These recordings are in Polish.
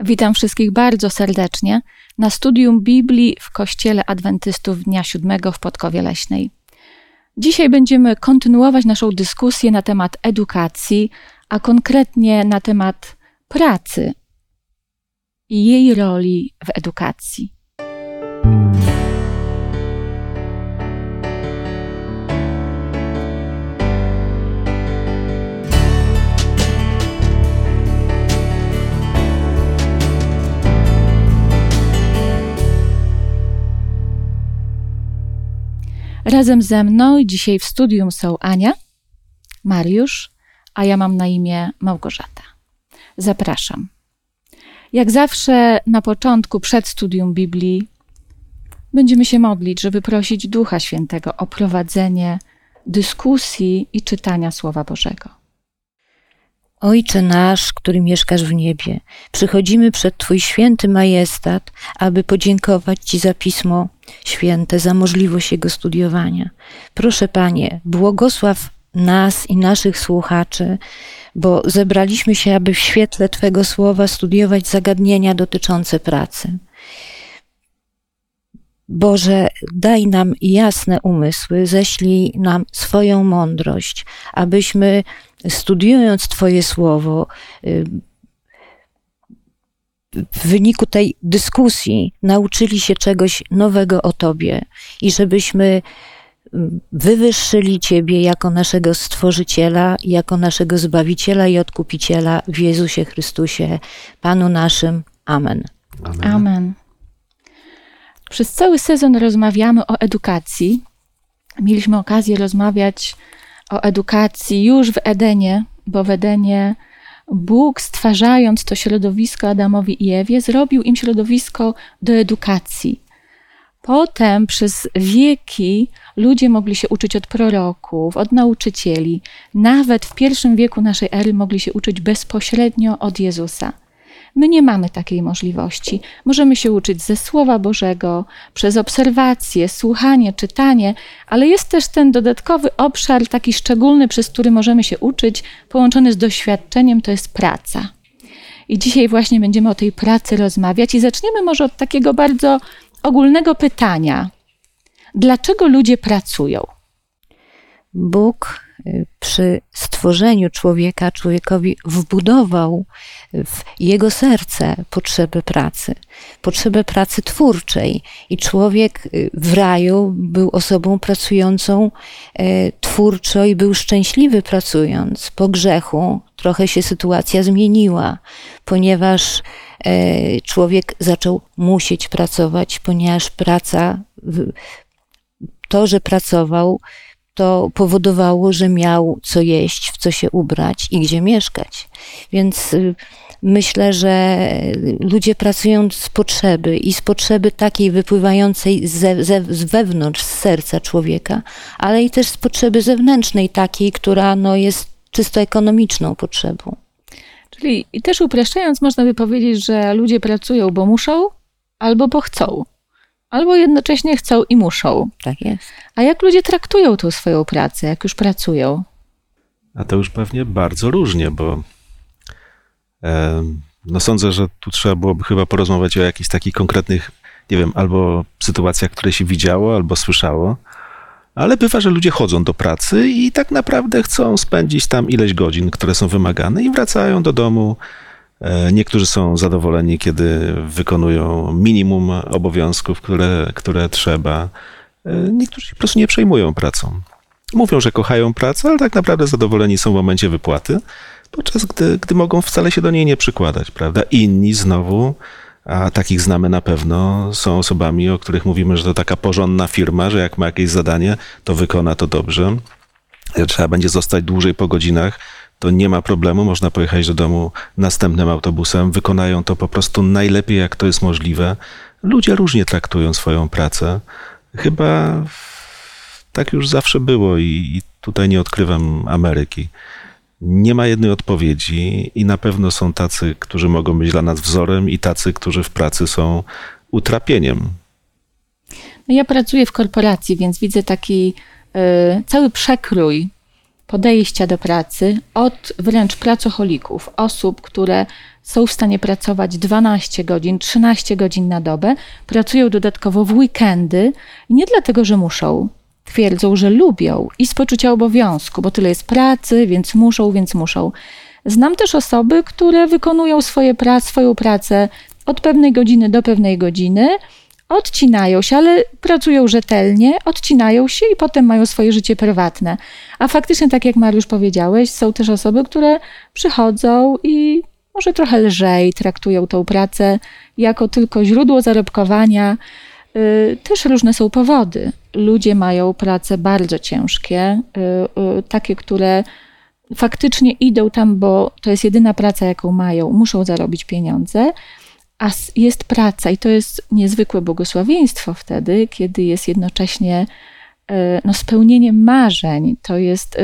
Witam wszystkich bardzo serdecznie na studium Biblii w Kościele Adwentystów Dnia Siódmego w Podkowie Leśnej. Dzisiaj będziemy kontynuować naszą dyskusję na temat edukacji, a konkretnie na temat pracy i jej roli w edukacji. Razem ze mną dzisiaj w studium są Ania, Mariusz, a ja mam na imię Małgorzata. Zapraszam. Jak zawsze na początku, przed studium Biblii, będziemy się modlić, żeby prosić Ducha Świętego o prowadzenie dyskusji i czytania Słowa Bożego. Ojcze nasz, który mieszkasz w niebie, przychodzimy przed Twój święty majestat, aby podziękować Ci za pismo święte, za możliwość jego studiowania. Proszę Panie, błogosław nas i naszych słuchaczy, bo zebraliśmy się, aby w świetle Twego słowa studiować zagadnienia dotyczące pracy. Boże, daj nam jasne umysły, ześlij nam swoją mądrość, abyśmy studiując Twoje słowo, y, w wyniku tej dyskusji nauczyli się czegoś nowego o Tobie i żebyśmy mm, wywyższyli Ciebie jako naszego Stworzyciela, jako naszego Zbawiciela i Odkupiciela w Jezusie Chrystusie, Panu naszym. Amen. Amen. Amen. Przez cały sezon rozmawiamy o edukacji. Mieliśmy okazję rozmawiać o edukacji już w Edenie, bo w Edenie Bóg, stwarzając to środowisko Adamowi i Ewie, zrobił im środowisko do edukacji. Potem przez wieki ludzie mogli się uczyć od proroków, od nauczycieli. Nawet w pierwszym wieku naszej ery mogli się uczyć bezpośrednio od Jezusa. My nie mamy takiej możliwości. Możemy się uczyć ze Słowa Bożego, przez obserwacje, słuchanie, czytanie, ale jest też ten dodatkowy obszar, taki szczególny, przez który możemy się uczyć, połączony z doświadczeniem, to jest praca. I dzisiaj właśnie będziemy o tej pracy rozmawiać i zaczniemy może od takiego bardzo ogólnego pytania. Dlaczego ludzie pracują? Bóg przy stworzeniu człowieka, człowiekowi wbudował w jego serce potrzebę pracy, potrzebę pracy twórczej. I człowiek y, w raju był osobą pracującą y, twórczo i był szczęśliwy pracując. Po grzechu trochę się sytuacja zmieniła, ponieważ człowiek zaczął musieć pracować, ponieważ praca, to, że pracował, to powodowało, że miał co jeść, w co się ubrać i gdzie mieszkać. Więc y, myślę, że ludzie pracują z potrzeby i z potrzeby takiej wypływającej ze, ze, z wewnątrz, z serca człowieka, ale i też z potrzeby zewnętrznej, takiej, która no, jest czysto ekonomiczną potrzebą. Czyli i też upraszczając, można by powiedzieć, że ludzie pracują, bo muszą albo bo chcą albo jednocześnie chcą i muszą. Tak jest. A jak ludzie traktują tą swoją pracę, jak już pracują? A to już pewnie bardzo różnie, bo e, no sądzę, że tu trzeba byłoby chyba porozmawiać o jakichś takich konkretnych, nie wiem, albo sytuacjach, które się widziało, albo słyszało. Ale bywa, że ludzie chodzą do pracy i tak naprawdę chcą spędzić tam ileś godzin, które są wymagane, i wracają do domu niektórzy są zadowoleni, kiedy wykonują minimum obowiązków, które, które trzeba. E, niektórzy po prostu nie przejmują pracą. Mówią, że kochają pracę, ale tak naprawdę zadowoleni są w momencie wypłaty, podczas gdy, gdy mogą wcale się do niej nie przykładać, prawda? Inni znowu, a takich znamy na pewno, są osobami, o których mówimy, że to taka porządna firma, że jak ma jakieś zadanie, to wykona to dobrze. Trzeba będzie zostać dłużej po godzinach, to nie ma problemu, można pojechać do domu następnym autobusem, wykonają to po prostu najlepiej, jak to jest możliwe. Ludzie różnie traktują swoją pracę. Chyba tak już zawsze było i, tutaj nie odkrywam Ameryki. Nie ma jednej odpowiedzi i na pewno są tacy, którzy mogą być dla nas wzorem i tacy, którzy w pracy są utrapieniem. No ja pracuję w korporacji, więc widzę taki y, cały przekrój podejścia do pracy od wręcz pracocholików, osób, które są w stanie pracować 12 godzin, 13 godzin na dobę, pracują dodatkowo w weekendy nie dlatego, że muszą. Twierdzą, że lubią i z poczucia obowiązku, bo tyle jest pracy, więc muszą, więc muszą. Znam też osoby, które wykonują swoje pra swoją pracę od pewnej godziny do pewnej godziny, odcinają się, ale pracują rzetelnie, odcinają się i potem mają swoje życie prywatne. A faktycznie, tak jak Mariusz powiedziałeś, są też osoby, które przychodzą i może trochę lżej traktują tą pracę jako tylko źródło zarobkowania. Y, też różne są powody. Ludzie mają prace bardzo ciężkie, y, y, takie, które faktycznie idą tam, bo to jest jedyna praca, jaką mają, muszą zarobić pieniądze, a jest praca i to jest niezwykłe błogosławieństwo wtedy, kiedy jest jednocześnie no, spełnienie marzeń. To jest,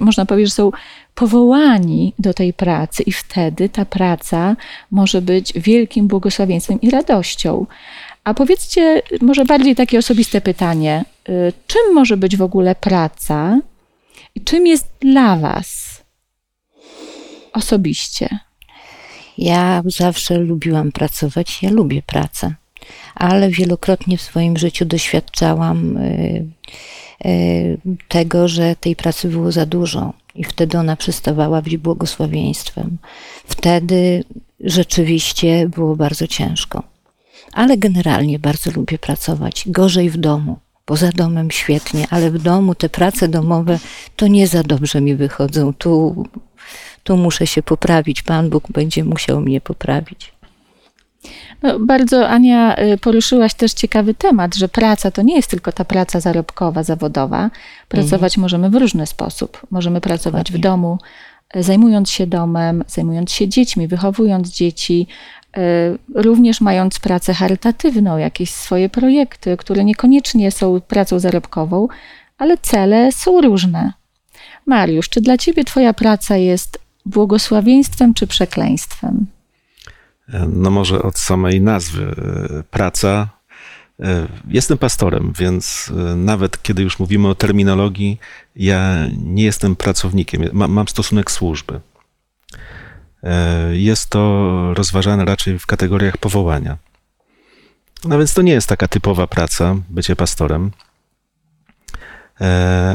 można powiedzieć, że są powołani do tej pracy, i wtedy ta praca może być wielkim błogosławieństwem i radością. A powiedzcie, może bardziej takie osobiste pytanie: y, czym może być w ogóle praca i czym jest dla Was osobiście? Ja zawsze lubiłam pracować, ja lubię pracę, ale wielokrotnie w swoim życiu doświadczałam y, y, tego, że tej pracy było za dużo i wtedy ona przestawała być błogosławieństwem. Wtedy rzeczywiście było bardzo ciężko. Ale generalnie bardzo lubię pracować. Gorzej w domu. Poza domem świetnie, ale w domu te prace domowe to nie za dobrze mi wychodzą. Tu, tu muszę się poprawić. Pan Bóg będzie musiał mnie poprawić. No, bardzo, Ania, y, poruszyłaś też ciekawy temat, że praca to nie jest tylko ta praca zarobkowa, zawodowa. Pracować mhm. możemy w różny sposób. Możemy pracować Dokładnie. w domu, y, zajmując się domem, zajmując się dziećmi, wychowując dzieci, y, również mając pracę charytatywną, jakieś swoje projekty, które niekoniecznie są pracą zarobkową, ale cele są różne. Mariusz, czy dla ciebie Twoja praca jest błogosławieństwem czy przekleństwem? No może od samej nazwy. E, praca. E, jestem pastorem, więc e, nawet kiedy już mówimy o terminologii, ja nie jestem pracownikiem, mam stosunek służby. Jest to rozważane raczej w kategoriach powołania. No więc to nie jest taka typowa praca, bycie pastorem.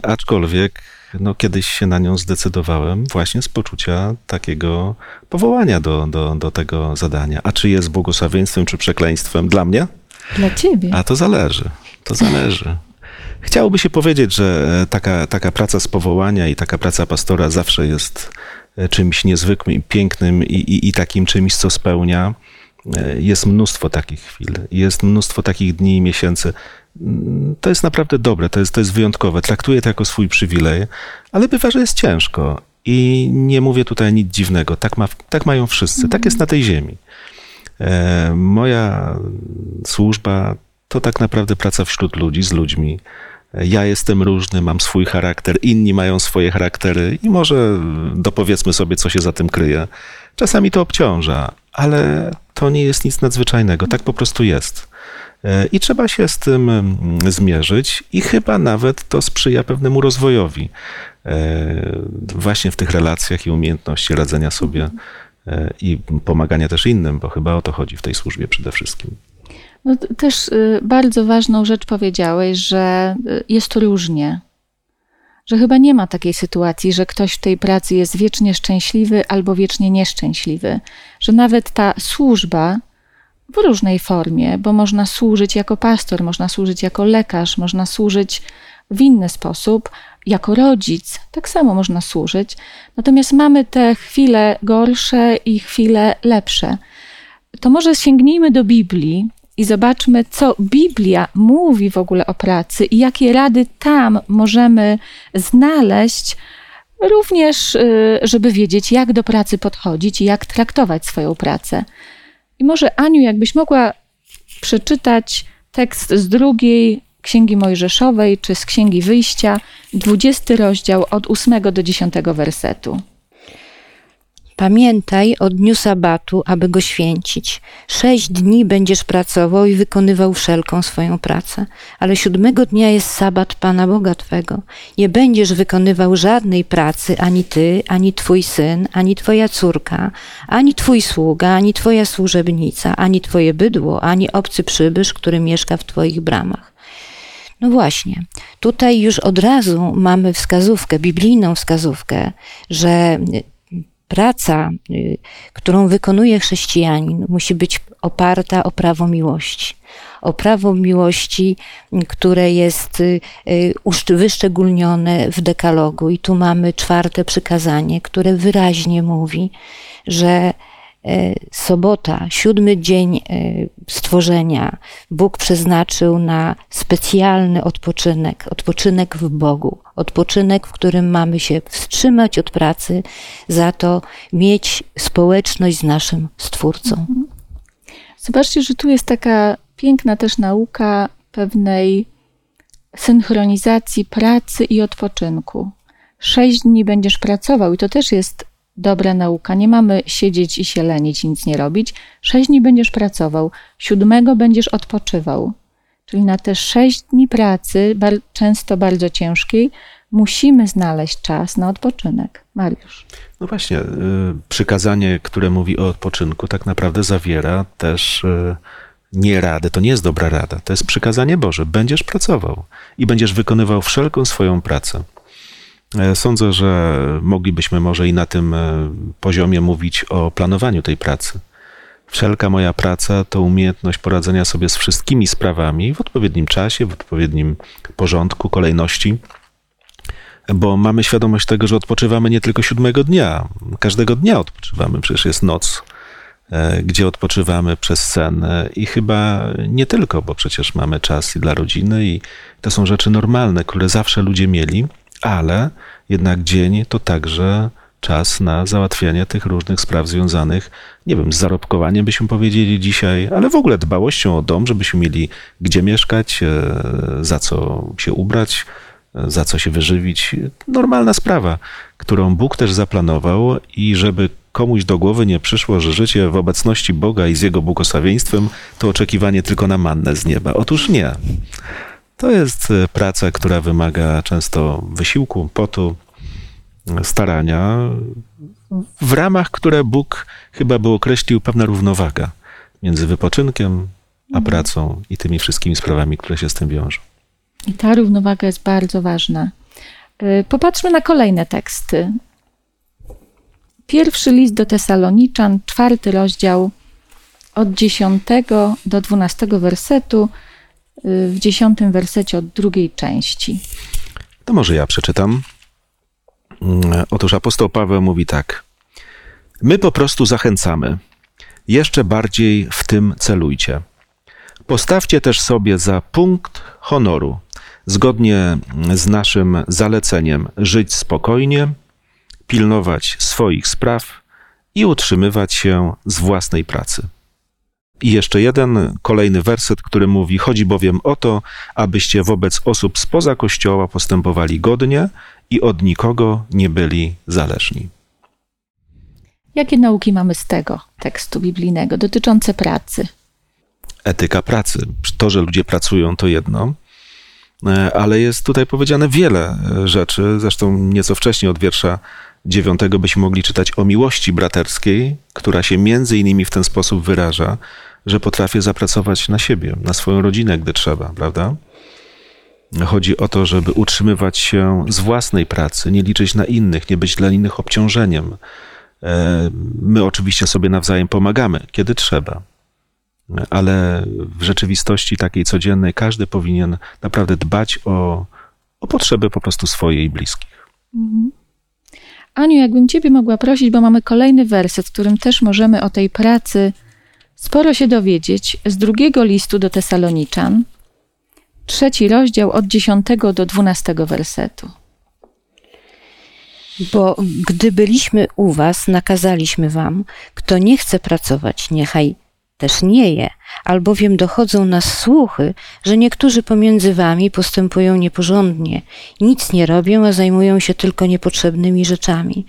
Aczkolwiek no, kiedyś się na nią zdecydowałem właśnie z poczucia takiego powołania do, do, do tego zadania. A czy jest błogosławieństwem, czy przekleństwem dla mnie? Dla ciebie. A to zależy. To zależy. Chciałoby się powiedzieć, że taka, taka praca z powołania i taka praca pastora zawsze jest e, czymś niezwykłym pięknym i, i, i takim czymś, co spełnia. E, jest mnóstwo takich chwil, jest mnóstwo takich dni i miesięcy, to jest naprawdę dobre, to jest, to jest wyjątkowe. Traktuję to jako swój przywilej, ale bywa, że jest ciężko. I nie mówię tutaj nic dziwnego. Tak, ma, tak mają wszyscy. Tak jest na tej ziemi. E, moja służba to tak naprawdę praca wśród ludzi, z ludźmi. Ja jestem różny, mam swój charakter, inni mają swoje charaktery i może dopowiedzmy sobie, co się za tym kryje. Czasami to obciąża, ale to nie jest nic nadzwyczajnego. Tak po prostu jest. E, I trzeba się z tym mm, zmierzyć, i chyba nawet to sprzyja pewnemu rozwojowi e, właśnie w tych relacjach i umiejętności radzenia sobie e, i pomagania też innym, bo chyba o to chodzi w tej służbie przede wszystkim. No, też y, bardzo ważną rzecz powiedziałeś, że y, jest różnie. Że chyba nie ma takiej sytuacji, że ktoś w tej pracy jest wiecznie szczęśliwy albo wiecznie nieszczęśliwy. Że nawet ta służba w różnej formie, bo można służyć jako pastor, można służyć jako lekarz, można służyć w inny sposób, jako rodzic, tak samo można służyć. Natomiast mamy te chwile gorsze i chwile lepsze. To może sięgnijmy do Biblii i zobaczmy, co Biblia mówi w ogóle o pracy i jakie rady tam możemy znaleźć, również, y, żeby wiedzieć, jak do pracy podchodzić i jak traktować swoją pracę. I może Aniu, jakbyś mogła przeczytać tekst z drugiej Księgi Mojżeszowej, czy z Księgi Wyjścia, 20 rozdział od 8 do 10 wersetu. Pamiętaj o dniu sabatu, aby go święcić. Sześć dni będziesz pracował i wykonywał wszelką swoją pracę, ale siódmego dnia jest sabat Pana Boga Twego. Nie będziesz wykonywał żadnej pracy, ani ty, ani twój syn, ani twoja córka, ani twój sługa, ani twoja służebnica, ani twoje bydło, ani obcy przybysz, który mieszka w twoich bramach. No właśnie, tutaj już od razu mamy wskazówkę, biblijną wskazówkę, że praca, y, którą wykonuje chrześcijanin, musi być oparta o prawo miłości. O prawo miłości, które jest y, y, wyszczególnione w dekalogu. I tu mamy czwarte przykazanie, które wyraźnie mówi, że sobota, siódmy dzień e, stworzenia, Bóg przeznaczył na specjalny odpoczynek, odpoczynek w Bogu, odpoczynek, w którym mamy się wstrzymać od pracy, za to mieć społeczność z naszym Stwórcą. Mhm. Zobaczcie, że tu jest taka piękna też nauka pewnej synchronizacji pracy i odpoczynku. Sześć dni będziesz pracował, i to też jest dobra nauka. Nie mamy siedzieć i się lenić, nic nie robić. Sześć dni będziesz pracował, siódmego będziesz odpoczywał. Czyli na te sześć dni pracy, często bardzo ciężkiej, musimy znaleźć czas na odpoczynek. Mariusz. No właśnie, y, przykazanie, które mówi o odpoczynku, tak naprawdę zawiera też y, nie radę. To nie jest dobra rada. To jest przykazanie Boże. Będziesz pracował i będziesz wykonywał wszelką swoją pracę. E, sądzę, że moglibyśmy może i na tym e, poziomie mówić o planowaniu tej pracy. Wszelka moja praca to umiejętność poradzenia sobie z wszystkimi sprawami w odpowiednim czasie, w odpowiednim porządku, kolejności, bo mamy świadomość tego, że odpoczywamy nie tylko siódmego dnia, każdego dnia odpoczywamy, przecież jest noc, e, gdzie odpoczywamy przez sen i chyba nie tylko, bo przecież mamy czas i dla rodziny i to są rzeczy normalne, które zawsze ludzie mieli ale jednak dzień to także czas na załatwianie tych różnych spraw związanych, nie wiem, z zarobkowaniem byśmy powiedzieli dzisiaj, ale w ogóle dbałością o dom, żebyśmy mieli gdzie mieszkać, e, za co się ubrać, e, za co się wyżywić. Normalna sprawa, którą Bóg też zaplanował i żeby komuś do głowy nie przyszło, że życie w obecności Boga i z Jego błogosławieństwem to oczekiwanie tylko na mannę z nieba. Otóż nie. To jest e, praca, która wymaga często wysiłku, potu, starania, w ramach, które Bóg chyba by określił pewna równowaga między wypoczynkiem a mhm. pracą i tymi wszystkimi sprawami, które się z tym wiążą. I ta równowaga jest bardzo ważna. E, popatrzmy na kolejne teksty. Pierwszy list do Tesaloniczan, czwarty rozdział, od 10 do 12 wersetu w dziesiątym wersecie od drugiej części. To może ja przeczytam. Mm, otóż apostoł Paweł mówi tak. My po prostu zachęcamy. Jeszcze bardziej w tym celujcie. Postawcie też sobie za punkt honoru, zgodnie z naszym zaleceniem, żyć spokojnie, pilnować swoich spraw i utrzymywać się z własnej pracy. I jeszcze jeden kolejny werset, który mówi: Chodzi bowiem o to, abyście wobec osób spoza kościoła postępowali godnie i od nikogo nie byli zależni. Jakie nauki mamy z tego tekstu biblijnego dotyczące pracy? Etyka pracy. To, że ludzie pracują, to jedno, e, ale jest tutaj powiedziane wiele e, rzeczy. Zresztą nieco wcześniej od wiersza dziewiątego byśmy mogli czytać o miłości braterskiej, która się między innymi w ten sposób wyraża, że potrafię zapracować na siebie, na swoją rodzinę, gdy trzeba, prawda? Chodzi o to, żeby utrzymywać się z własnej pracy, nie liczyć na innych, nie być dla innych obciążeniem. E, my oczywiście sobie nawzajem pomagamy, kiedy trzeba, ale w rzeczywistości takiej codziennej każdy powinien naprawdę dbać o, o potrzeby po prostu swoje i bliskich. Mhm. Aniu, jakbym Ciebie mogła prosić, bo mamy kolejny werset, w którym też możemy o tej pracy sporo się dowiedzieć z drugiego listu do Tesaloniczan, trzeci rozdział od 10 do 12 wersetu. Bo gdy byliśmy u was, nakazaliśmy wam, kto nie chce pracować, niechaj też nie je, albowiem dochodzą nas słuchy, że niektórzy pomiędzy wami postępują nieporządnie, nic nie robią, a zajmują się tylko niepotrzebnymi rzeczami.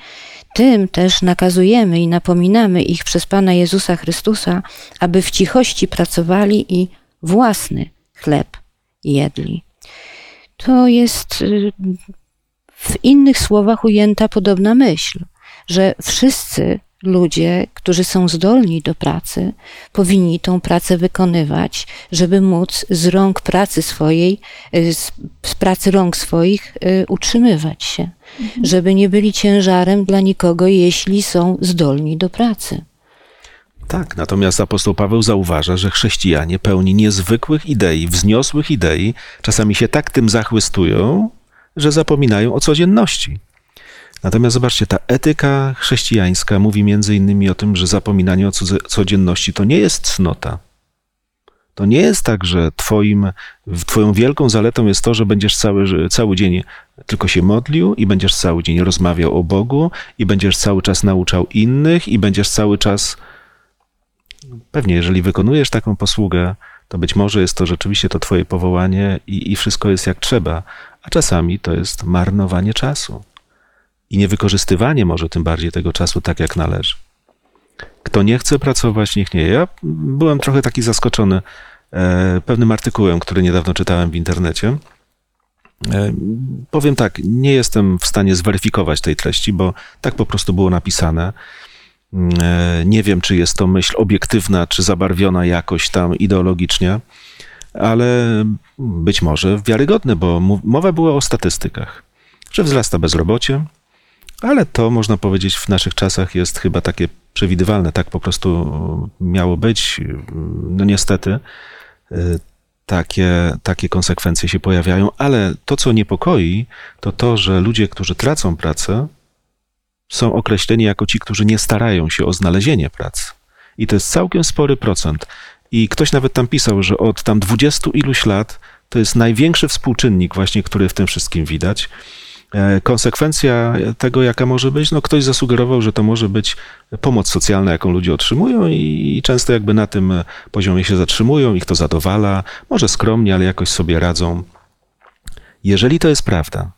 Tym też nakazujemy i napominamy ich przez Pana Jezusa Chrystusa, aby w cichości pracowali i własny chleb jedli. To jest y, w innych słowach ujęta podobna myśl, że wszyscy ludzie, którzy są zdolni do pracy, powinni tą pracę wykonywać, żeby móc z rąk pracy swojej, y, z, z pracy rąk swoich y, utrzymywać się, mhm. żeby nie byli ciężarem dla nikogo, jeśli są zdolni do pracy. Tak, natomiast apostoł Paweł zauważa, że chrześcijanie pełni niezwykłych idei, wzniosłych idei, czasami się tak tym zachwystują, że zapominają o codzienności. Natomiast zobaczcie, ta etyka chrześcijańska mówi między innymi o tym, że zapominanie o codzienności to nie jest cnota. To nie jest tak, że twoim, twoją wielką zaletą jest to, że będziesz cały, cały dzień tylko się modlił i będziesz cały dzień rozmawiał o Bogu i będziesz cały czas nauczał innych i będziesz cały czas pewnie, jeżeli wykonujesz taką posługę, to być może jest to rzeczywiście to twoje powołanie i, i wszystko jest jak trzeba, a czasami to jest marnowanie czasu i niewykorzystywanie może tym bardziej tego czasu tak, jak należy. Kto nie chce pracować, niech nie. Ja byłem trochę taki zaskoczony e, pewnym artykułem, który niedawno czytałem w internecie. E, powiem tak, nie jestem w stanie zweryfikować tej treści, bo tak po prostu było napisane. E, nie wiem, czy jest to myśl obiektywna, czy zabarwiona jakoś tam ideologicznie, ale być może wiarygodne, bo mowa była o statystykach, że wzrasta bezrobocie, ale to można powiedzieć w naszych czasach jest chyba takie przewidywalne, tak po prostu miało być. No niestety y, takie, takie konsekwencje się pojawiają, ale to, co niepokoi, to to, że ludzie, którzy tracą pracę, są określeni jako ci, którzy nie starają się o znalezienie pracy. I to jest całkiem spory procent. I ktoś nawet tam pisał, że od tam dwudziestu iluś lat to jest największy współczynnik właśnie, który w tym wszystkim widać. E, konsekwencja tego, jaka może być, no ktoś zasugerował, że to może być pomoc socjalna, jaką ludzie otrzymują i często jakby na tym poziomie się zatrzymują, ich to zadowala, może skromnie, ale jakoś sobie radzą. Jeżeli to jest prawda,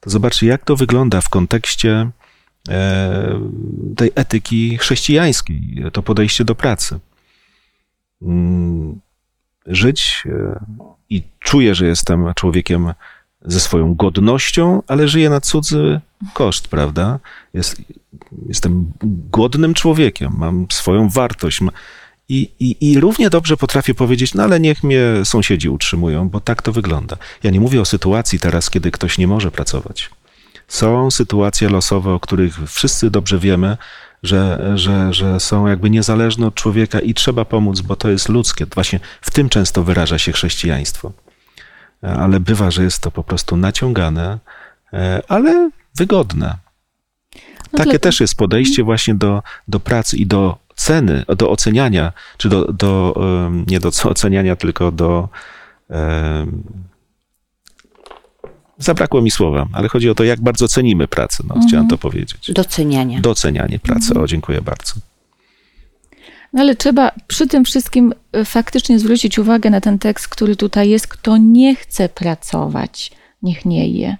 to zobaczcie, jak to wygląda w kontekście e, tej etyki chrześcijańskiej, to podejście do pracy. Mm, żyć e, i czuję, że jestem człowiekiem ze swoją godnością, ale żyję na cudzy koszt, prawda? Jest, jestem godnym człowiekiem, mam swoją wartość. I, i, I równie dobrze potrafię powiedzieć, no ale niech mnie sąsiedzi utrzymują, bo tak to wygląda. Ja nie mówię o sytuacji teraz, kiedy ktoś nie może pracować. Są sytuacje losowe, o których wszyscy dobrze wiemy, że, że, że są jakby niezależne od człowieka i trzeba pomóc, bo to jest ludzkie. Właśnie w tym często wyraża się chrześcijaństwo ale bywa, że jest to po prostu naciągane, e, ale wygodne. No Takie też jest podejście właśnie do, do pracy i do ceny, do oceniania, czy do, do nie do oceniania, tylko do. Zabrakło mi słowa, ale chodzi o to, jak bardzo cenimy pracę. No, mhm. Chciałem to powiedzieć. Docenianie. Docenianie pracy. Mhm. O, dziękuję bardzo. No ale trzeba przy tym wszystkim e, faktycznie zwrócić uwagę na ten tekst, który tutaj jest. Kto nie chce pracować, niech nie je.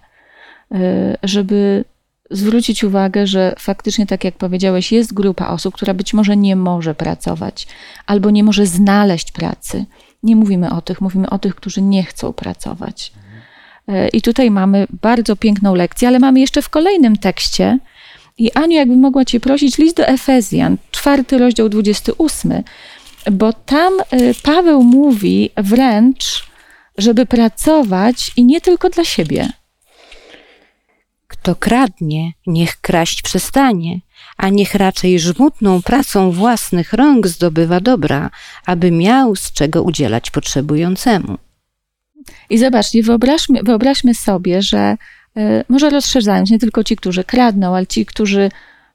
E, żeby zwrócić uwagę, że faktycznie, tak jak powiedziałeś, jest grupa osób, która być może nie może pracować albo nie może znaleźć pracy. Nie mówimy o tych, mówimy o tych, którzy nie chcą pracować. E, I tutaj mamy bardzo piękną lekcję, ale mamy jeszcze w kolejnym tekście, i Aniu, jakby mogła Cię prosić, list do Efezjan, czwarty rozdział 28, bo tam y, Paweł mówi wręcz, żeby pracować i nie tylko dla siebie. Kto kradnie, niech kraść przestanie, a niech raczej żmudną pracą własnych rąk zdobywa dobra, aby miał z czego udzielać potrzebującemu. I zobaczcie, wyobraźmy, wyobraźmy sobie, że może rozszerzając, nie tylko ci, którzy kradną, ale ci, którzy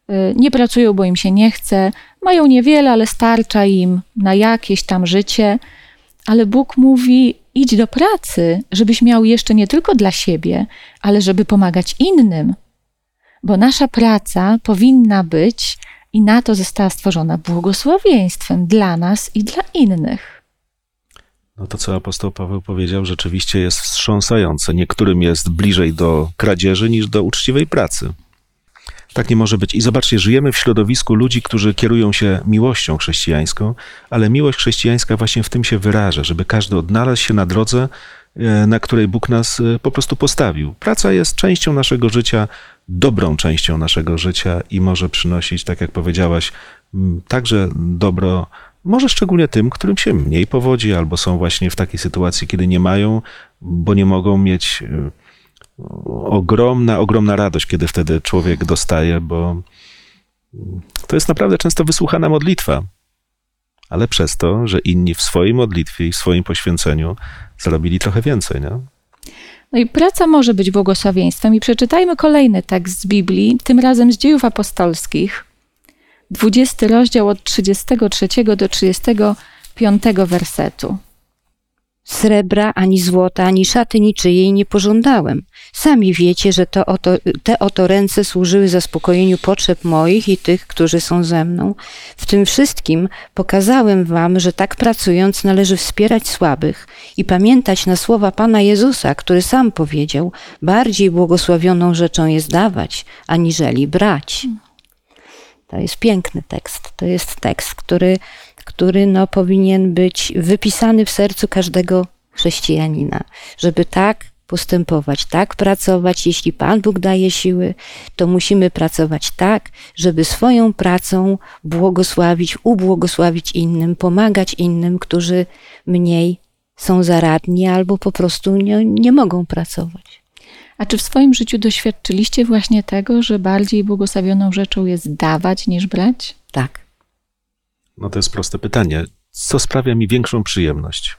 e, nie pracują, bo im się nie chce, mają niewiele, ale starcza im na jakieś tam życie. Ale Bóg mówi: idź do pracy, żebyś miał jeszcze nie tylko dla siebie, ale żeby pomagać innym. Bo nasza praca powinna być i na to została stworzona błogosławieństwem dla nas i dla innych. No to, co apostoł Paweł powiedział, rzeczywiście jest wstrząsające. Niektórym jest bliżej do kradzieży niż do uczciwej pracy. Tak nie może być. I zobaczcie, żyjemy w środowisku ludzi, którzy kierują się miłością chrześcijańską, ale miłość chrześcijańska właśnie w tym się wyraża, żeby każdy odnalazł się na drodze, e, na której Bóg nas e, po prostu postawił. Praca jest częścią naszego życia, dobrą częścią naszego życia i może przynosić, tak jak powiedziałaś, także dobro, może szczególnie tym, którym się mniej powodzi, albo są właśnie w takiej sytuacji, kiedy nie mają, bo nie mogą mieć e, ogromna, ogromna radość, kiedy wtedy człowiek dostaje, bo to jest naprawdę często wysłuchana modlitwa, ale przez to, że inni w swojej modlitwie i w swoim poświęceniu zrobili trochę więcej, nie? No i praca może być błogosławieństwem. I przeczytajmy kolejny tekst z Biblii, tym razem z dziejów apostolskich. 20 rozdział od 33 do 35 wersetu. Srebra, ani złota, ani szaty niczyjej nie pożądałem. Sami wiecie, że to oto, te oto ręce służyły zaspokojeniu potrzeb moich i tych, którzy są ze mną. W tym wszystkim pokazałem wam, że tak pracując należy wspierać słabych i pamiętać na słowa Pana Jezusa, który sam powiedział, bardziej błogosławioną rzeczą jest dawać, aniżeli brać. To jest piękny tekst. To jest tekst, który który no, powinien być wypisany w sercu każdego chrześcijanina, żeby tak postępować, tak pracować. Jeśli Pan Bóg daje siły, to musimy pracować tak, żeby swoją pracą błogosławić, ubłogosławić innym, pomagać innym, którzy mniej są zaradni albo po prostu nie, nie mogą pracować. A czy w swoim życiu doświadczyliście właśnie tego, że bardziej błogosławioną rzeczą jest dawać niż brać? Tak. No to jest proste pytanie. Co sprawia mi większą przyjemność?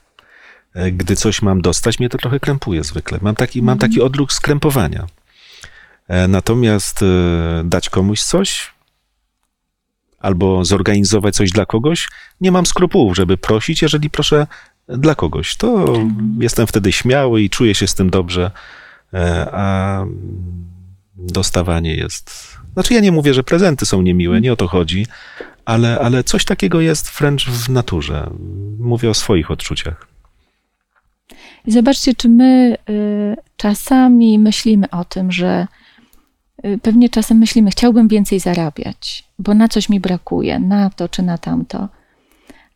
E, gdy coś mam dostać, mnie to trochę krępuje zwykle. Mam taki, mam taki mhm. odruch skrępowania. E, natomiast e, dać komuś coś albo zorganizować coś dla kogoś, nie mam skrupułów, żeby prosić, jeżeli proszę dla kogoś. To mhm. jestem wtedy śmiały i czuję się z tym dobrze, a dostawanie jest. Znaczy, ja nie mówię, że prezenty są niemiłe, nie o to chodzi, ale, ale coś takiego jest wręcz w naturze. Mówię o swoich odczuciach. I zobaczcie, czy my y, czasami myślimy o tym, że y, pewnie czasem myślimy, chciałbym więcej zarabiać, bo na coś mi brakuje, na to czy na tamto.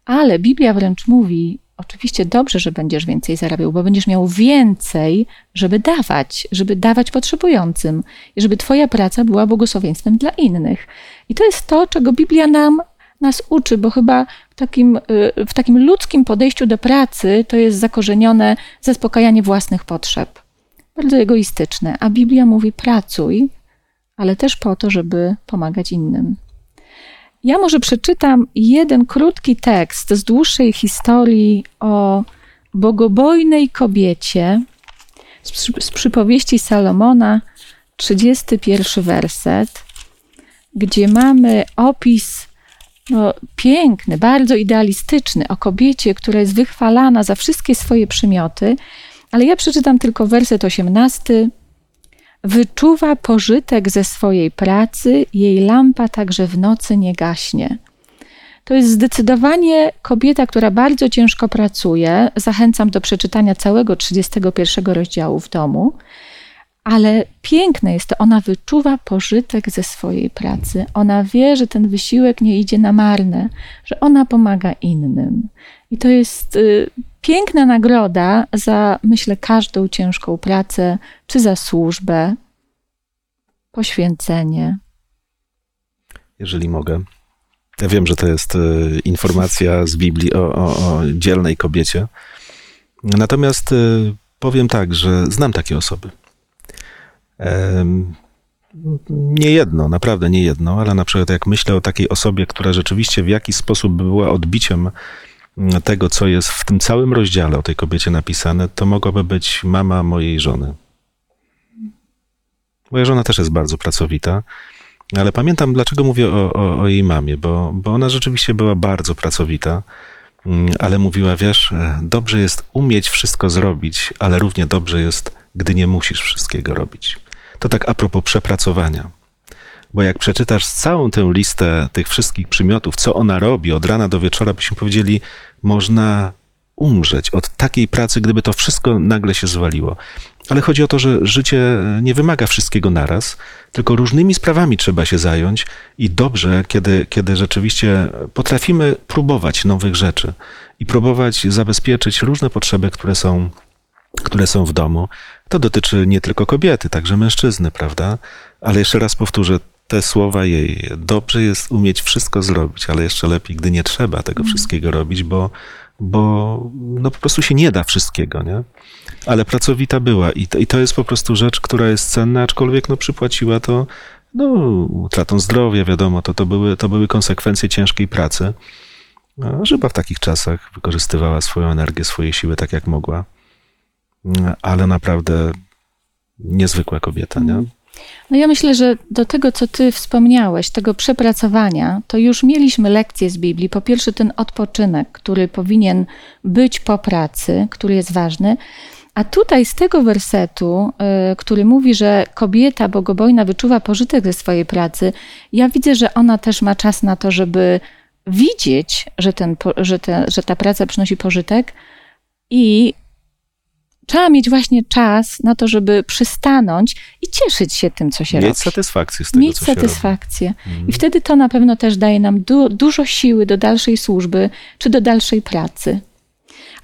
Ale Biblia wręcz mówi, oczywiście dobrze, że będziesz więcej zarabiał, bo będziesz miał więcej, żeby dawać, żeby dawać potrzebującym i żeby Twoja praca była błogosławieństwem dla innych. I to jest to, czego Biblia nam nas uczy, bo chyba w takim, y, w takim ludzkim podejściu do pracy to jest zakorzenione zaspokajanie własnych potrzeb. Bardzo egoistyczne. A Biblia mówi: pracuj, ale też po to, żeby pomagać innym. Ja może przeczytam jeden krótki tekst z dłuższej historii o bogobojnej kobiecie z, z przypowieści Salomona, 31 werset, gdzie mamy opis no, piękny, bardzo idealistyczny o kobiecie, która jest wychwalana za wszystkie swoje przymioty, ale ja przeczytam tylko werset 18 Wyczuwa pożytek ze swojej pracy, jej lampa także w nocy nie gaśnie. To jest zdecydowanie kobieta, która bardzo ciężko pracuje. Zachęcam do przeczytania całego 31 rozdziału w domu. Ale piękne jest to, ona wyczuwa pożytek ze swojej pracy. Ona wie, że ten wysiłek nie idzie na marne, że ona pomaga innym. I to jest y, piękna nagroda za, myślę, każdą ciężką pracę, czy za służbę, poświęcenie. Jeżeli mogę. Ja wiem, że to jest y, informacja z Biblii o, o, o dzielnej kobiecie. Natomiast y, powiem tak, że znam takie osoby. Nie jedno, naprawdę nie jedno, ale na przykład jak myślę o takiej osobie, która rzeczywiście w jakiś sposób była odbiciem tego, co jest w tym całym rozdziale o tej kobiecie napisane, to mogłaby być mama mojej żony. Moja żona też jest bardzo pracowita, ale pamiętam, dlaczego mówię o, o, o jej mamie, bo, bo ona rzeczywiście była bardzo pracowita, mm, ale mówiła, wiesz, e, dobrze jest umieć wszystko zrobić, ale równie dobrze jest, gdy nie musisz wszystkiego robić. To tak a propos przepracowania. Bo jak przeczytasz całą tę listę tych wszystkich przymiotów, co ona robi od rana do wieczora, byśmy powiedzieli, można umrzeć od takiej pracy, gdyby to wszystko nagle się zwaliło. Ale chodzi o to, że życie nie wymaga wszystkiego naraz, tylko różnymi sprawami trzeba się zająć i dobrze, kiedy, kiedy rzeczywiście potrafimy próbować nowych rzeczy i próbować zabezpieczyć różne potrzeby, które są, które są w domu. To dotyczy nie tylko kobiety, także mężczyzny, prawda? Ale jeszcze raz powtórzę, te słowa jej. Dobrze jest umieć wszystko zrobić, ale jeszcze lepiej, gdy nie trzeba tego wszystkiego robić, bo, bo no po prostu się nie da wszystkiego, nie? Ale pracowita była i to, i to jest po prostu rzecz, która jest cenna, aczkolwiek no przypłaciła to no, utratą zdrowia, wiadomo, to, to, były, to były konsekwencje ciężkiej pracy. No, Żyba w takich czasach wykorzystywała swoją energię, swoje siły tak jak mogła, ale naprawdę niezwykła kobieta, nie? No ja myślę, że do tego, co ty wspomniałeś, tego przepracowania, to już mieliśmy lekcje z Biblii. Po pierwsze, ten odpoczynek, który powinien być po pracy, który jest ważny. A tutaj z tego wersetu, y, który mówi, że kobieta bogobojna wyczuwa pożytek ze swojej pracy, ja widzę, że ona też ma czas na to, żeby widzieć, że, ten, że, te, że ta praca przynosi pożytek i trzeba mieć właśnie czas na to, żeby przystanąć i cieszyć się tym, co się Mieć robi. satysfakcję z tego, Mieć co się robi. satysfakcję. Mhm. I wtedy to na pewno też daje nam du- dużo siły do dalszej służby czy do dalszej pracy.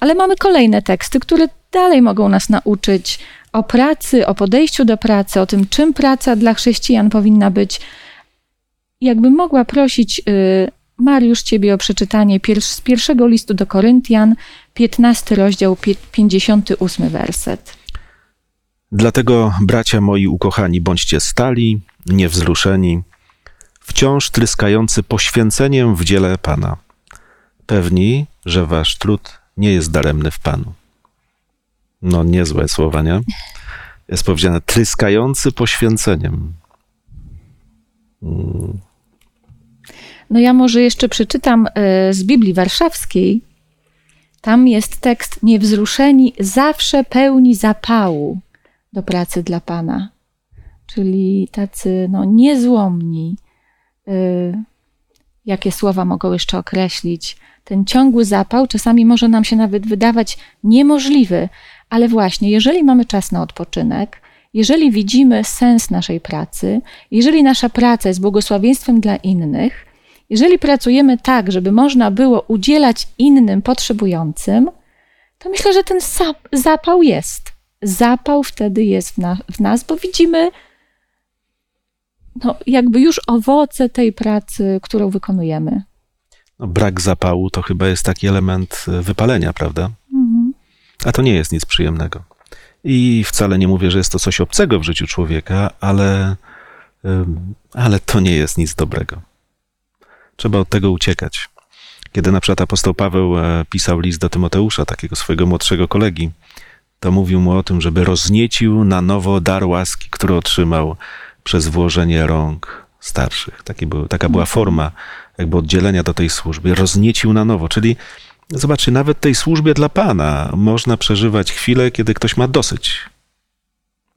Ale mamy kolejne teksty, które dalej mogą nas nauczyć o pracy, o podejściu do pracy, o tym, czym praca dla chrześcijan powinna być. Jakbym mogła prosić y, Mariusz Ciebie o przeczytanie z pierwszego listu do Koryntian, 15 rozdział, pie- 58 werset. Dlatego, bracia moi ukochani, bądźcie stali, niewzruszeni, wciąż tryskający poświęceniem w dziele Pana. Pewni, że wasz trud nie jest daremny w Panu. No, niezłe słowa, nie? Jest powiedziane tryskający poświęceniem. Mm, No ja może jeszcze przeczytam e, z Biblii Warszawskiej. Tam jest tekst niewzruszeni, zawsze pełni zapału do pracy dla Pana. Czyli tacy no, niezłomni. E, Jakie słowa mogą jeszcze określić? Ten ciągły zapał czasami może nam się nawet wydawać niemożliwy, ale właśnie, jeżeli mamy czas na odpoczynek, jeżeli widzimy sens naszej pracy, jeżeli nasza praca jest błogosławieństwem dla innych, jeżeli pracujemy tak, żeby można było udzielać innym potrzebującym, to myślę, że ten zap- zapał jest. Zapał wtedy jest w, na- w nas, bo widzimy no, jakby już owoce tej pracy, którą wykonujemy. No, brak zapału to chyba jest taki element e, wypalenia, prawda? Mhm. A to nie jest nic przyjemnego. I wcale nie mówię, że jest to coś obcego w życiu człowieka, ale, ale to nie jest nic dobrego. Trzeba od tego uciekać. Kiedy na przykład apostoł Paweł e, pisał list do Tymoteusza, takiego swojego młodszego kolegi, to mówił mu o tym, żeby rozniecił na nowo dar łaski, który otrzymał przez włożenie rąk starszych. Taki był, taka była forma jakby oddzielenia do tej służby. Rozniecił na nowo, czyli Zobaczcie, nawet tej służbie dla Pana można przeżywać chwilę, kiedy ktoś ma dosyć.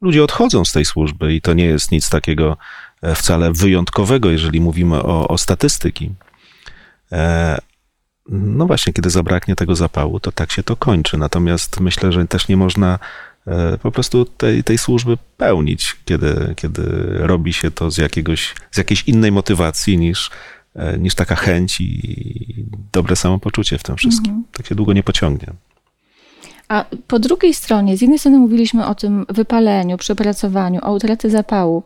Ludzie odchodzą z tej służby i to nie jest nic takiego wcale wyjątkowego, jeżeli mówimy o, o statystyki. E, no właśnie, kiedy zabraknie tego zapału, to tak się to kończy. Natomiast myślę, że też nie można e, po prostu tej, tej służby pełnić, kiedy, kiedy robi się to z, jakiegoś, z jakiejś innej motywacji niż, e, niż taka chęć i dobre samopoczucie w tym wszystkim. Tak się długo nie pociągnie. A po drugiej stronie, z jednej strony mówiliśmy o tym wypaleniu, przepracowaniu, o utraty zapału,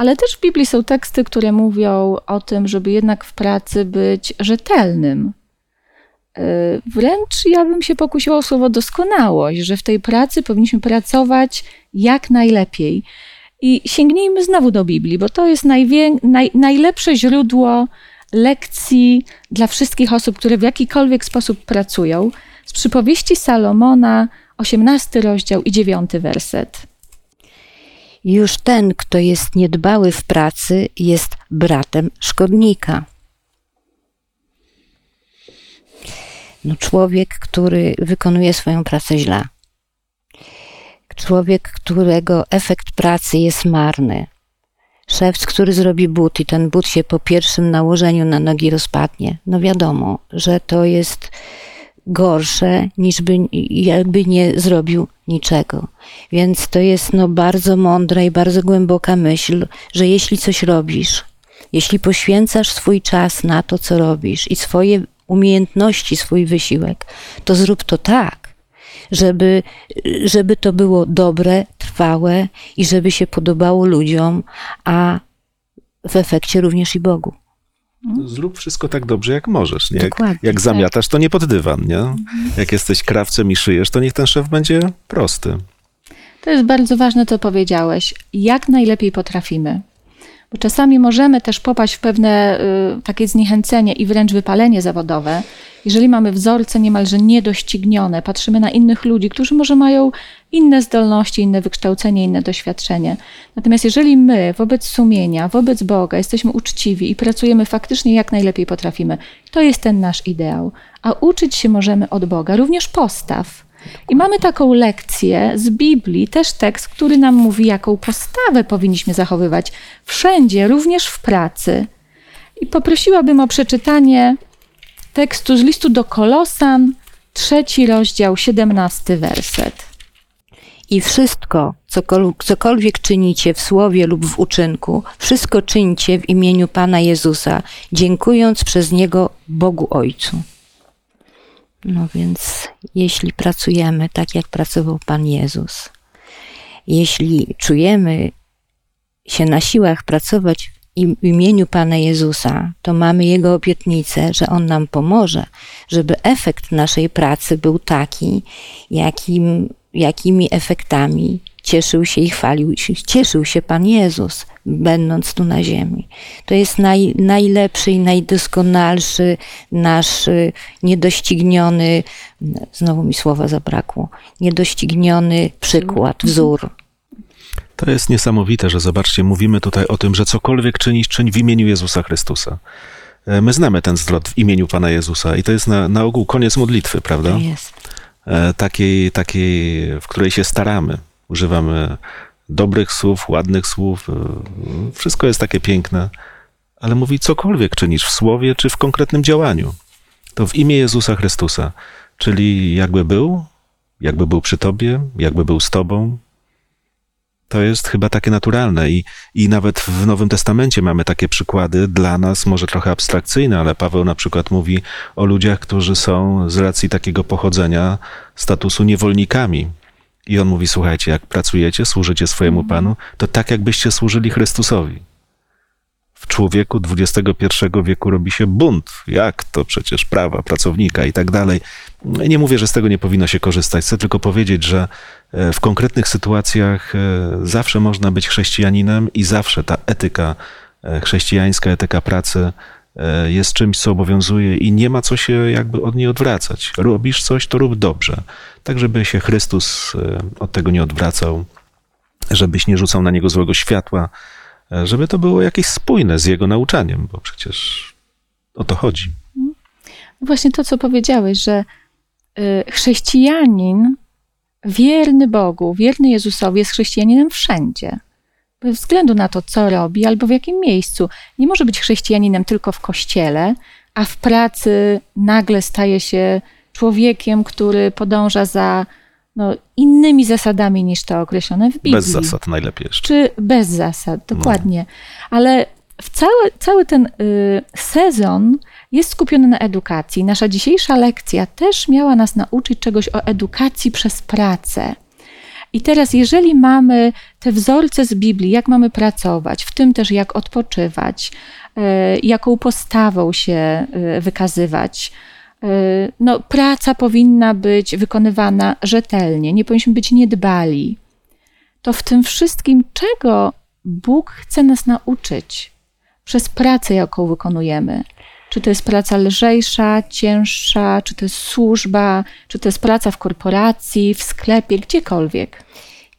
ale też w Biblii są teksty, które mówią o tym, żeby jednak w pracy być rzetelnym. Yy, Wręcz ja bym się pokusiła o słowo doskonałość, że w tej pracy powinniśmy pracować jak najlepiej. I sięgnijmy znowu do Biblii, bo to jest naj, najlepsze źródło lekcji dla wszystkich osób, które w jakikolwiek sposób pracują. Z przypowieści Salomona, 18 rozdział i 9 werset. Już ten, kto jest niedbały w pracy, jest bratem szkodnika. No, człowiek, który wykonuje swoją pracę źle. Człowiek, którego efekt pracy jest marny. Szewc, który zrobi but i ten but się po pierwszym nałożeniu na nogi rozpadnie. No wiadomo, że to jest gorsze, niż by, jakby nie zrobił niczego. Więc to jest no, bardzo mądra i bardzo głęboka myśl, że jeśli coś robisz, jeśli poświęcasz swój czas na to, co robisz i swoje umiejętności, swój wysiłek, to zrób to tak, żeby, żeby to było dobre, trwałe i żeby się podobało ludziom, a w efekcie również i Bogu. Zrób wszystko tak dobrze, jak możesz. Nie? Jak, Dokładnie, jak tak. zamiatasz, to nie pod dywan. Nie? Jak jesteś krawcem i szyjesz, to niech ten szef będzie prosty. To jest bardzo ważne, co powiedziałeś. Jak najlepiej potrafimy. Bo czasami możemy też popaść w pewne y, takie zniechęcenie i wręcz wypalenie zawodowe, jeżeli mamy wzorce niemalże niedoścignione, patrzymy na innych ludzi, którzy może mają inne zdolności, inne wykształcenie, inne doświadczenie. Natomiast jeżeli my wobec sumienia, wobec Boga jesteśmy uczciwi i pracujemy faktycznie jak najlepiej potrafimy, to jest ten nasz ideał. A uczyć się możemy od Boga, również postaw. I mamy taką lekcję z Biblii, też tekst, który nam mówi, jaką postawę powinniśmy zachowywać wszędzie, również w pracy. I poprosiłabym o przeczytanie tekstu z listu do Kolosan, trzeci rozdział, siedemnasty werset. I wszystko, cokol- cokolwiek czynicie w słowie lub w uczynku, wszystko czyńcie w imieniu Pana Jezusa, dziękując przez Niego Bogu Ojcu. No więc, jeśli pracujemy tak, jak pracował Pan Jezus, jeśli czujemy się na siłach pracować w imieniu Pana Jezusa, to mamy Jego obietnicę, że On nam pomoże, żeby efekt naszej pracy był taki, jakim, jakimi efektami cieszył się i chwalił się, cieszył się Pan Jezus, będąc tu na ziemi. To jest naj, najlepszy i najdoskonalszy nasz y, niedościgniony, znowu mi słowa zabrakło, niedościgniony przykład, wzór. To jest niesamowite, że zobaczcie, mówimy tutaj o tym, że cokolwiek czynisz, czyń w imieniu Jezusa Chrystusa. E, My znamy ten zwrot w imieniu Pana Jezusa i to jest na, na ogół koniec modlitwy, prawda? To jest. E, Takiej, takiej, w której się staramy. Używamy dobrych słów, ładnych słów. e, Wszystko jest takie piękne, ale mówi cokolwiek czynisz w słowie czy w konkretnym działaniu. To w imię Jezusa Chrystusa, czyli jakby był, jakby był przy tobie, jakby był z tobą, to jest chyba takie naturalne i, i nawet w Nowym Testamencie mamy takie przykłady dla nas, może trochę abstrakcyjne, ale Paweł na przykład mówi o ludziach, którzy są z racji takiego pochodzenia statusu niewolnikami. I on mówi, słuchajcie, jak pracujecie, służycie swojemu Panu, to tak jakbyście służyli Chrystusowi. W człowieku XXI wieku robi się bunt. Jak to przecież prawa pracownika i tak dalej. Nie mówię, że z tego nie powinno się korzystać. Chcę tylko powiedzieć, że e, w konkretnych sytuacjach e, zawsze można być chrześcijaninem i zawsze ta etyka e, chrześcijańska, etyka pracy jest czymś, co obowiązuje i nie ma co się jakby od niej odwracać. Robisz coś, to rób dobrze. Tak, żeby się Chrystus e, od tego nie odwracał, żebyś nie rzucał na niego złego światła, e, żeby to było jakieś spójne z jego nauczaniem, bo przecież o to chodzi. Właśnie to, co powiedziałeś, że chrześcijanin wierny Bogu, wierny Jezusowi jest chrześcijaninem wszędzie. Bez względu na to, co robi albo w jakim miejscu. Nie może być chrześcijaninem tylko w kościele, a w pracy nagle staje się człowiekiem, który podąża za no, innymi zasadami niż te określone w Biblii. Bez zasad najlepiej jeszcze. Czy bez zasad, dokładnie. Ale w cały, cały ten y, sezon jest skupiony na edukacji. Nasza dzisiejsza lekcja też miała nas nauczyć czegoś o edukacji przez pracę. I teraz, jeżeli mamy te wzorce z Biblii, jak mamy pracować, w tym też jak odpoczywać, y, jaką postawą się y, wykazywać, y, no, praca powinna być wykonywana rzetelnie, nie powinniśmy być niedbali to w tym wszystkim, czego Bóg chce nas nauczyć przez pracę, jaką wykonujemy. Czy to jest praca lżejsza, cięższa, czy to jest służba, czy to jest praca w korporacji, w sklepie, gdziekolwiek.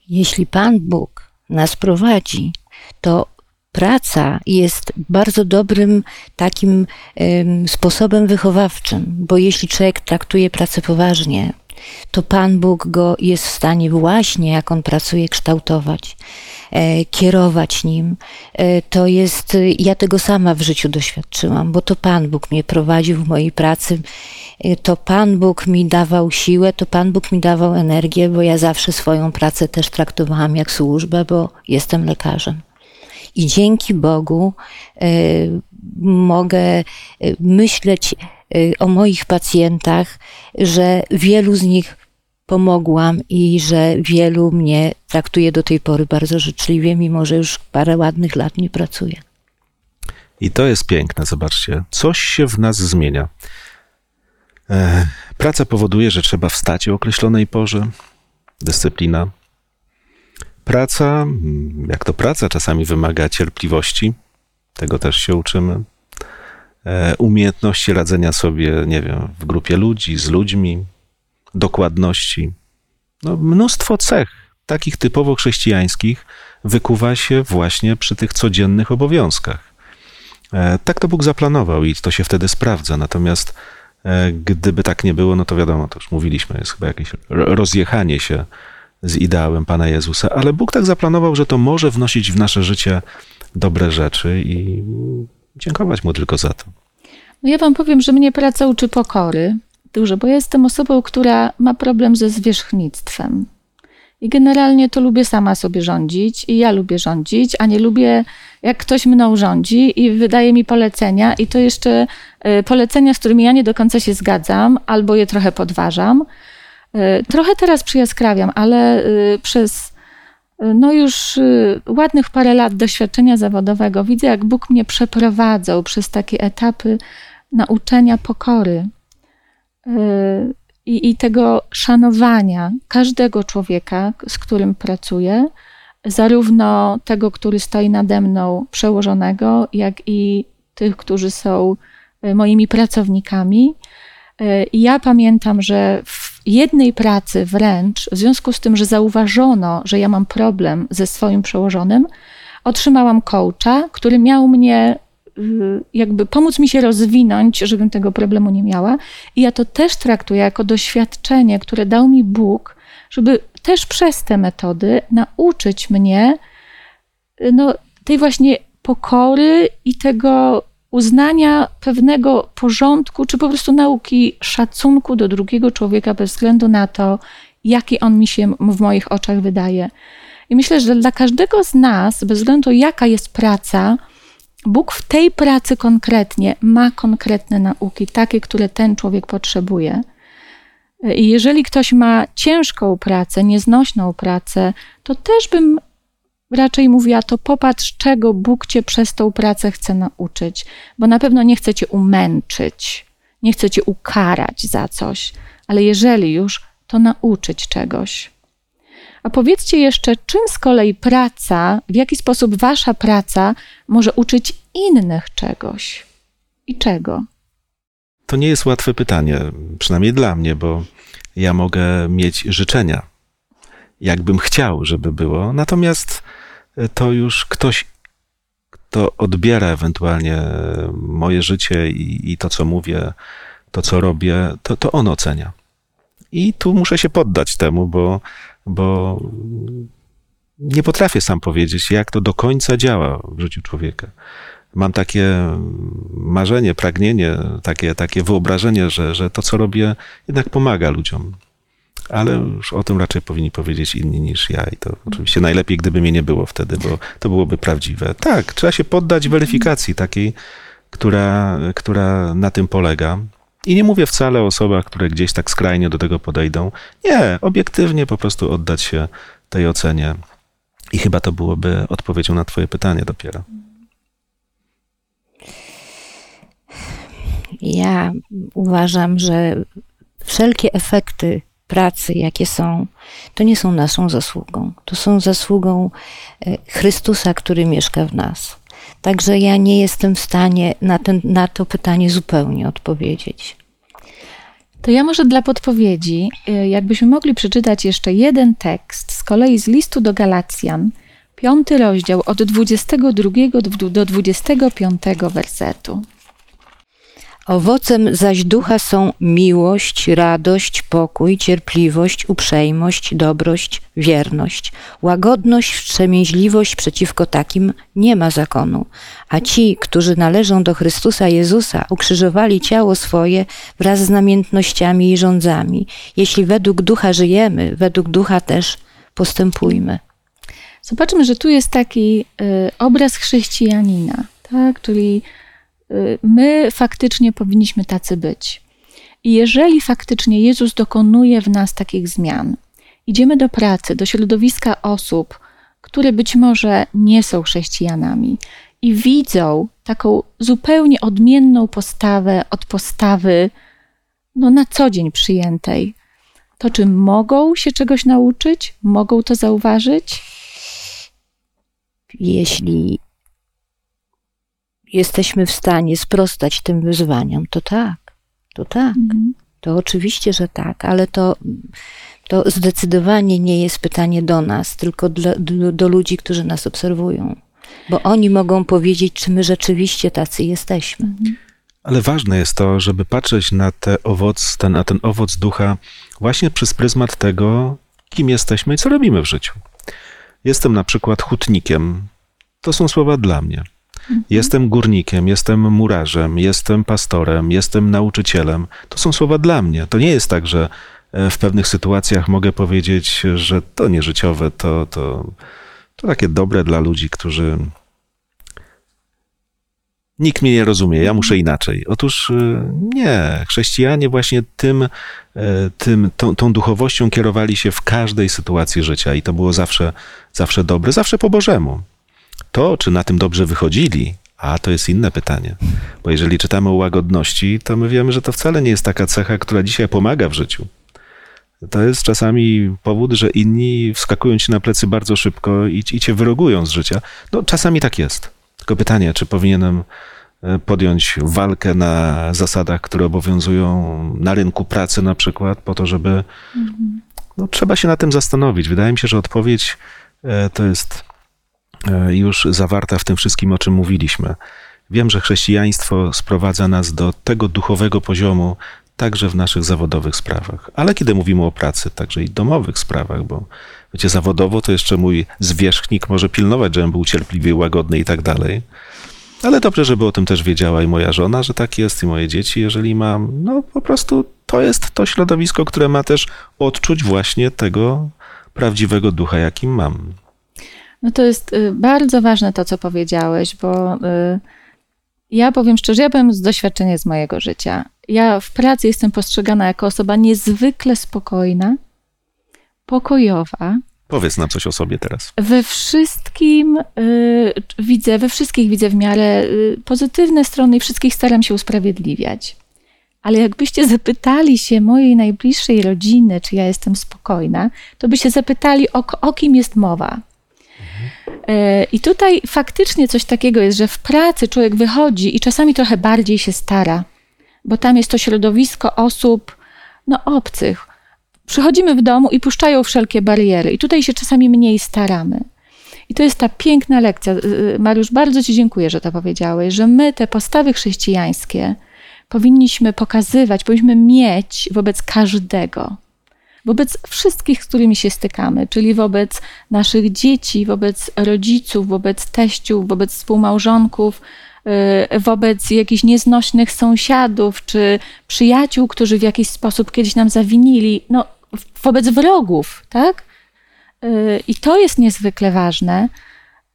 Jeśli Pan Bóg nas prowadzi, to praca jest bardzo dobrym takim em, sposobem wychowawczym, bo jeśli człowiek traktuje pracę poważnie, to Pan Bóg go jest w stanie właśnie, jak on pracuje, kształtować, e, kierować nim. E, to jest, ja tego sama w życiu doświadczyłam, bo to Pan Bóg mnie prowadził w mojej pracy. E, to Pan Bóg mi dawał siłę, to Pan Bóg mi dawał energię, bo ja zawsze swoją pracę też traktowałam jak służbę, bo jestem lekarzem. I dzięki Bogu mogę myśleć o moich pacjentach, że wielu z nich pomogłam i że wielu mnie traktuje do tej pory bardzo życzliwie, mimo że już parę ładnych lat nie pracuję. I to jest piękne, zobaczcie. Coś się w nas zmienia. E, praca powoduje, że trzeba wstać o określonej porze. Dyscyplina. Praca, mm, jak to praca, czasami wymaga cierpliwości. Tego też się uczymy. E, umiejętności radzenia sobie, nie wiem, w grupie ludzi, z ludźmi, dokładności. No, mnóstwo cech, takich typowo chrześcijańskich, wykuwa się właśnie przy tych codziennych obowiązkach. E, tak to Bóg zaplanował i to się wtedy sprawdza. Natomiast e, gdyby tak nie było, no to wiadomo, to już mówiliśmy, jest chyba jakieś rozjechanie się z ideałem Pana Jezusa, ale Bóg tak zaplanował, że to może wnosić w nasze życie dobre rzeczy i dziękować Mu tylko za to. No ja Wam powiem, że mnie praca uczy pokory dużo, bo ja jestem osobą, która ma problem ze zwierzchnictwem. I generalnie to lubię sama sobie rządzić i ja lubię rządzić, a nie lubię, jak ktoś mną rządzi i wydaje mi polecenia i to jeszcze e, polecenia, z którymi ja nie do końca się zgadzam albo je trochę podważam. E, trochę teraz przyjaskrawiam, ale e, przez no już ładnych parę lat doświadczenia zawodowego widzę, jak Bóg mnie przeprowadzał przez takie etapy nauczenia pokory i, i tego szanowania każdego człowieka, z którym pracuję, zarówno tego, który stoi nade mną, przełożonego, jak i tych, którzy są e, moimi pracownikami. I ja pamiętam, że w jednej pracy wręcz, w związku z tym, że zauważono, że ja mam problem ze swoim przełożonym, otrzymałam coacha, który miał mnie Y, jakby pomóc mi się rozwinąć, żebym tego problemu nie miała. I ja to też traktuję jako doświadczenie, które dał mi Bóg, żeby też przez te metody nauczyć mnie y, no, tej właśnie pokory i tego uznania pewnego porządku, czy po prostu nauki szacunku do drugiego człowieka bez względu na to, jaki on mi się w moich oczach wydaje. I myślę, że dla każdego z nas, bez względu jaka jest praca, Bóg w tej pracy konkretnie ma konkretne nauki, takie, które ten człowiek potrzebuje. I jeżeli ktoś ma ciężką pracę, nieznośną pracę, to też bym raczej mówiła, to popatrz, czego Bóg cię przez tą pracę chce nauczyć, bo na pewno nie chce cię umęczyć, nie chce cię ukarać za coś, ale jeżeli już, to nauczyć czegoś. A powiedzcie jeszcze, czym z kolei praca, w jaki sposób wasza praca może uczyć innych czegoś i czego? To nie jest łatwe pytanie, przynajmniej dla mnie, bo ja mogę mieć życzenia, jakbym chciał, żeby było, natomiast to już ktoś, kto odbiera ewentualnie moje życie i, i to, co mówię, to, co robię, to, to on ocenia. I tu muszę się poddać temu, bo bo nie potrafię sam powiedzieć, jak to do końca działa w życiu człowieka. Mam takie marzenie, pragnienie, takie, takie wyobrażenie, że, że to, co robię, jednak pomaga ludziom. Ale już o tym raczej powinni powiedzieć inni niż ja. I to oczywiście najlepiej, gdyby mnie nie było wtedy, bo to byłoby prawdziwe. Tak, trzeba się poddać weryfikacji takiej, która, która na tym polega. I nie mówię wcale o osobach, które gdzieś tak skrajnie do tego podejdą. Nie, obiektywnie po prostu oddać się tej ocenie. I chyba to byłoby odpowiedzią na Twoje pytanie dopiero. Ja uważam, że wszelkie efekty pracy, jakie są, to nie są naszą zasługą. To są zasługą e, Chrystusa, który mieszka w nas. Także ja nie jestem w stanie na, ten, na to pytanie zupełnie odpowiedzieć. To ja może dla podpowiedzi, y, jakbyśmy mogli przeczytać jeszcze jeden tekst z kolei z listu do Galacjan, piąty rozdział od 22 do 25 wersetu. Owocem zaś ducha są miłość, radość, pokój, cierpliwość, uprzejmość, dobrość, wierność, łagodność, wstrzemięźliwość. Przeciwko takim nie ma zakonu. A ci, którzy należą do Chrystusa Jezusa, ukrzyżowali ciało swoje wraz z namiętnościami i rządzami. Jeśli według ducha żyjemy, według ducha też postępujmy. Zobaczmy, że tu jest taki y, obraz chrześcijanina, tak? czyli my faktycznie powinniśmy tacy być. I jeżeli faktycznie Jezus dokonuje w nas takich zmian, idziemy do pracy, do środowiska osób, które być może nie są chrześcijanami i widzą taką zupełnie odmienną postawę od postawy no, na co dzień przyjętej, to czy mogą się czegoś nauczyć, mogą to zauważyć? Jeśli jesteśmy w stanie sprostać tym wyzwaniom, to tak, to tak. Mhm. To oczywiście, że tak, ale to, to zdecydowanie nie jest pytanie do nas, tylko dla, do, do ludzi, którzy nas obserwują. Bo oni mogą powiedzieć, czy my rzeczywiście tacy jesteśmy. Ale ważne jest to, żeby patrzeć na, te owoc, ten, na ten owoc ducha właśnie przez pryzmat tego, kim jesteśmy i co robimy w życiu. Jestem na przykład hutnikiem. To są słowa dla mnie. Jestem górnikiem, jestem murarzem, jestem pastorem, jestem nauczycielem. To są słowa dla mnie. To nie jest tak, że e, w pewnych sytuacjach mogę powiedzieć, że to nieżyciowe, to, to, to takie dobre dla ludzi, którzy. Nikt mnie nie rozumie, ja muszę inaczej. Otóż e, nie, chrześcijanie właśnie tym, e, tym tą, tą duchowością kierowali się w każdej sytuacji życia i to było zawsze, zawsze dobre, zawsze po Bożemu. To, czy na tym dobrze wychodzili, a to jest inne pytanie. Bo jeżeli czytamy o łagodności, to my wiemy, że to wcale nie jest taka cecha, która dzisiaj pomaga w życiu. To jest czasami powód, że inni wskakują ci na plecy bardzo szybko i, i cię wyrogują z życia. No, czasami tak jest. Tylko pytanie, czy powinienem e, podjąć walkę na zasadach, które obowiązują na rynku pracy na przykład, po to, żeby. No, trzeba się na tym zastanowić. Wydaje mi się, że odpowiedź e, to jest już zawarta w tym wszystkim, o czym mówiliśmy. Wiem, że chrześcijaństwo sprowadza nas do tego duchowego poziomu, także w naszych zawodowych sprawach. Ale kiedy mówimy o pracy, także i domowych sprawach, bo wiecie, zawodowo to jeszcze mój zwierzchnik może pilnować, żebym był cierpliwy, łagodny i tak dalej. Ale dobrze, żeby o tym też wiedziała i moja żona, że tak jest, i moje dzieci, jeżeli mam. No po prostu to jest to środowisko, które ma też odczuć właśnie tego prawdziwego ducha, jakim mam. No to jest y, bardzo ważne to, co powiedziałeś, bo y, ja powiem szczerze, ja powiem z doświadczenia z mojego życia. Ja w pracy jestem postrzegana jako osoba niezwykle spokojna, pokojowa. Powiedz nam coś o sobie teraz. We wszystkim y, widzę, we wszystkich widzę w miarę y, pozytywne strony i wszystkich staram się usprawiedliwiać. Ale jakbyście zapytali się mojej najbliższej rodziny, czy ja jestem spokojna, to by się zapytali, o, o kim jest mowa. E, I tutaj faktycznie coś takiego jest, że w pracy człowiek wychodzi i czasami trochę bardziej się stara, bo tam jest to środowisko osób no, obcych. Przychodzimy w domu i puszczają wszelkie bariery, i tutaj się czasami mniej staramy. I to jest ta piękna lekcja. Y, Mariusz, bardzo Ci dziękuję, że to powiedziałeś, że my te postawy chrześcijańskie powinniśmy pokazywać, powinniśmy mieć wobec każdego wobec wszystkich, z którymi się stykamy, czyli wobec naszych dzieci, wobec rodziców, wobec teściów, wobec współmałżonków, y, wobec jakichś nieznośnych sąsiadów czy przyjaciół, którzy w jakiś sposób kiedyś nam zawinili, no, wobec wrogów, tak? Y, I to jest niezwykle ważne.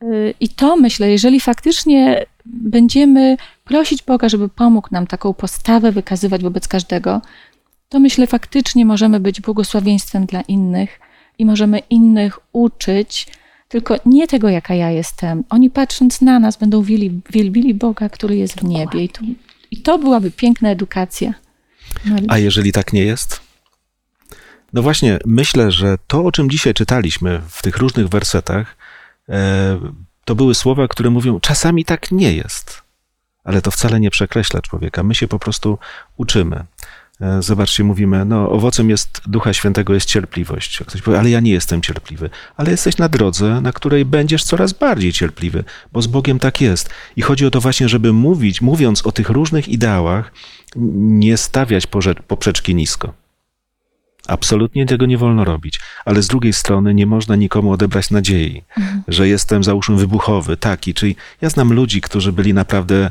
Y, I to myślę, jeżeli faktycznie będziemy prosić Boga, żeby pomógł nam taką postawę wykazywać wobec każdego, to myślę faktycznie możemy być błogosławieństwem dla innych i możemy innych uczyć, tylko nie tego, jaka ja jestem. Oni patrząc na nas będą wielbili, wielbili Boga, który jest w niebie. I to, I to byłaby piękna edukacja. Mariusz. A jeżeli tak nie jest? No właśnie, myślę, że to, o czym dzisiaj czytaliśmy w tych różnych wersetach, e, to były słowa, które mówią, czasami tak nie jest. Ale to wcale nie przekreśla człowieka. My się po prostu uczymy. E, zobaczcie, mówimy, no owocem jest Ducha Świętego jest cierpliwość. Ktoś powie, ale ja nie jestem cierpliwy. Ale jesteś na drodze, na której będziesz coraz bardziej cierpliwy, bo z Bogiem tak jest. I chodzi o to właśnie, żeby mówić, mówiąc o tych różnych ideałach, nie stawiać poprzeczki nisko. Absolutnie tego nie wolno robić, ale z drugiej strony nie można nikomu odebrać nadziei, mhm. że jestem, załóżmy, wybuchowy, taki. Czyli ja znam ludzi, którzy byli naprawdę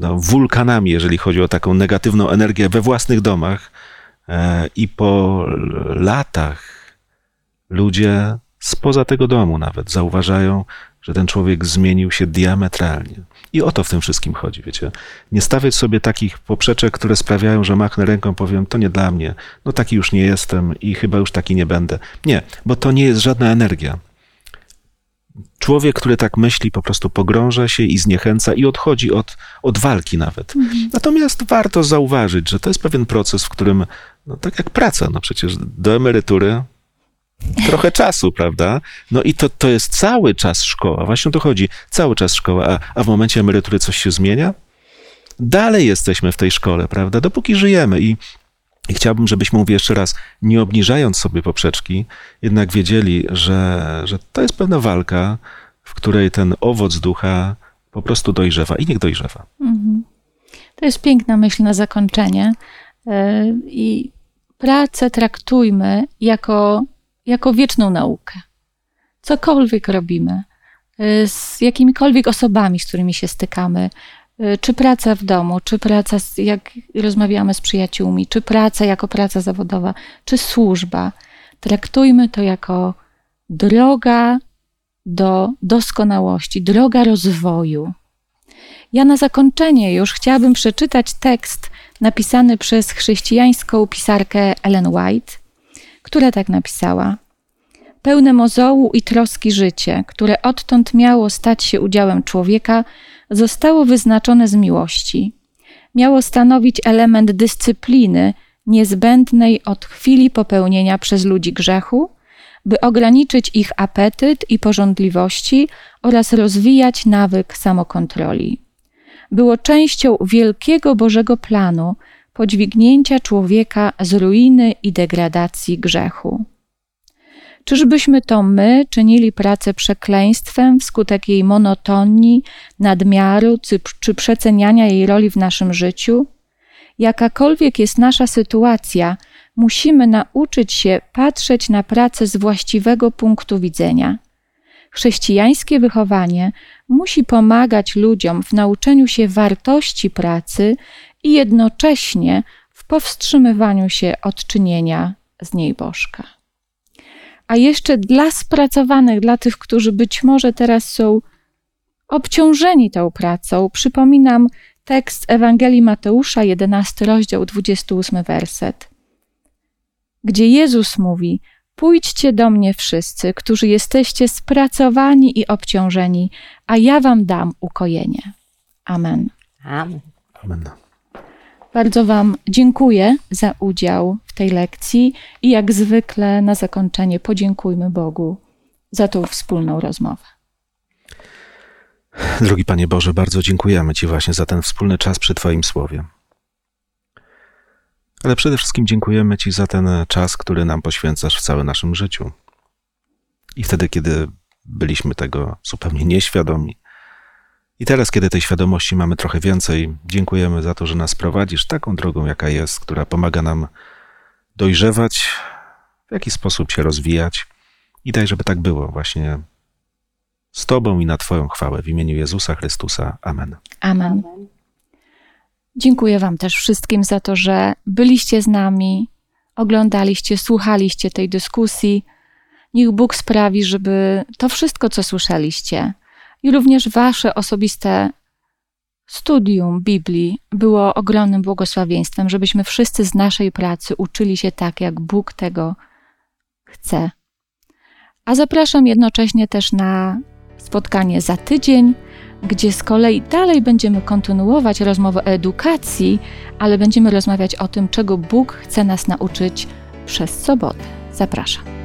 no, wulkanami, jeżeli chodzi o taką negatywną energię we własnych domach, e, i po latach ludzie spoza tego domu nawet zauważają, że ten człowiek zmienił się diametralnie. I o to w tym wszystkim chodzi, wiecie. Nie stawiać sobie takich poprzeczek, które sprawiają, że machnę ręką, powiem, to nie dla mnie, no taki już nie jestem i chyba już taki nie będę. Nie, bo to nie jest żadna energia. Człowiek, który tak myśli, po prostu pogrąża się i zniechęca i odchodzi od, od walki nawet. Mhm. Natomiast warto zauważyć, że to jest pewien proces, w którym, no tak jak praca, no przecież do emerytury trochę czasu, prawda? No i to, to jest cały czas szkoła, właśnie o to chodzi, cały czas szkoła, a, a w momencie emerytury coś się zmienia? Dalej jesteśmy w tej szkole, prawda? Dopóki żyjemy i i chciałbym, żebyśmy, mówię jeszcze raz, nie obniżając sobie poprzeczki, jednak wiedzieli, że, że to jest pewna walka, w której ten owoc ducha po prostu dojrzewa i niech dojrzewa. Mhm. To jest piękna myśl na zakończenie. E, I pracę traktujmy jako jako wieczną naukę. Cokolwiek robimy, y, z jakimikolwiek osobami, z którymi się stykamy, czy praca w domu, czy praca, jak rozmawiamy z przyjaciółmi, czy praca jako praca zawodowa, czy służba, traktujmy to jako droga do doskonałości, droga rozwoju. Ja na zakończenie już chciałabym przeczytać tekst napisany przez chrześcijańską pisarkę Ellen White, która tak napisała: Pełne mozołu i troski życie, które odtąd miało stać się udziałem człowieka, zostało wyznaczone z miłości. Miało stanowić element dyscypliny niezbędnej od chwili popełnienia przez ludzi grzechu, by ograniczyć ich apetyt i porządliwości oraz rozwijać nawyk samokontroli. Było częścią wielkiego Bożego planu, podźwignięcia człowieka z ruiny i degradacji grzechu. Czyżbyśmy to my czynili pracę przekleństwem wskutek jej monotonii, nadmiaru czy, przeceniania jej roli w naszym życiu? Jakakolwiek jest nasza sytuacja, musimy nauczyć się patrzeć na pracę z właściwego punktu widzenia. Chrześcijańskie wychowanie musi pomagać ludziom w nauczeniu się wartości pracy i jednocześnie w powstrzymywaniu się od czynienia z niej bożka. A jeszcze dla spracowanych, dla tych, którzy być może teraz są obciążeni tą pracą, przypominam tekst Ewangelii Mateusza, 11 rozdział, 28 werset, gdzie Jezus mówi: Pójdźcie do mnie wszyscy, którzy jesteście spracowani i obciążeni, a ja wam dam ukojenie. Amen. Amen. Amen. Bardzo Wam dziękuję za udział w tej lekcji i jak zwykle na zakończenie podziękujmy Bogu za tą wspólną rozmowę. Drogi Panie Boże, bardzo dziękujemy Ci właśnie za ten wspólny czas przy Twoim słowie. Ale przede wszystkim dziękujemy Ci za ten czas, który nam poświęcasz w całym naszym życiu. I wtedy, kiedy byliśmy tego zupełnie nieświadomi, i teraz, kiedy tej świadomości mamy trochę więcej, dziękujemy za to, że nas prowadzisz taką drogą, jaka jest, która pomaga nam dojrzewać, w jaki sposób się rozwijać. I daj, żeby tak było właśnie z Tobą i na Twoją chwałę w imieniu Jezusa Chrystusa. Amen. Amen. Dziękuję Wam też wszystkim za to, że byliście z nami, oglądaliście, słuchaliście tej dyskusji. Niech Bóg sprawi, żeby to wszystko, co słyszeliście, i również Wasze osobiste studium Biblii było ogromnym błogosławieństwem, żebyśmy wszyscy z naszej pracy uczyli się tak, jak Bóg tego chce. A zapraszam jednocześnie też na spotkanie za tydzień, gdzie z kolei dalej będziemy kontynuować rozmowę o edukacji, ale będziemy rozmawiać o tym, czego Bóg chce nas nauczyć przez sobotę. Zapraszam.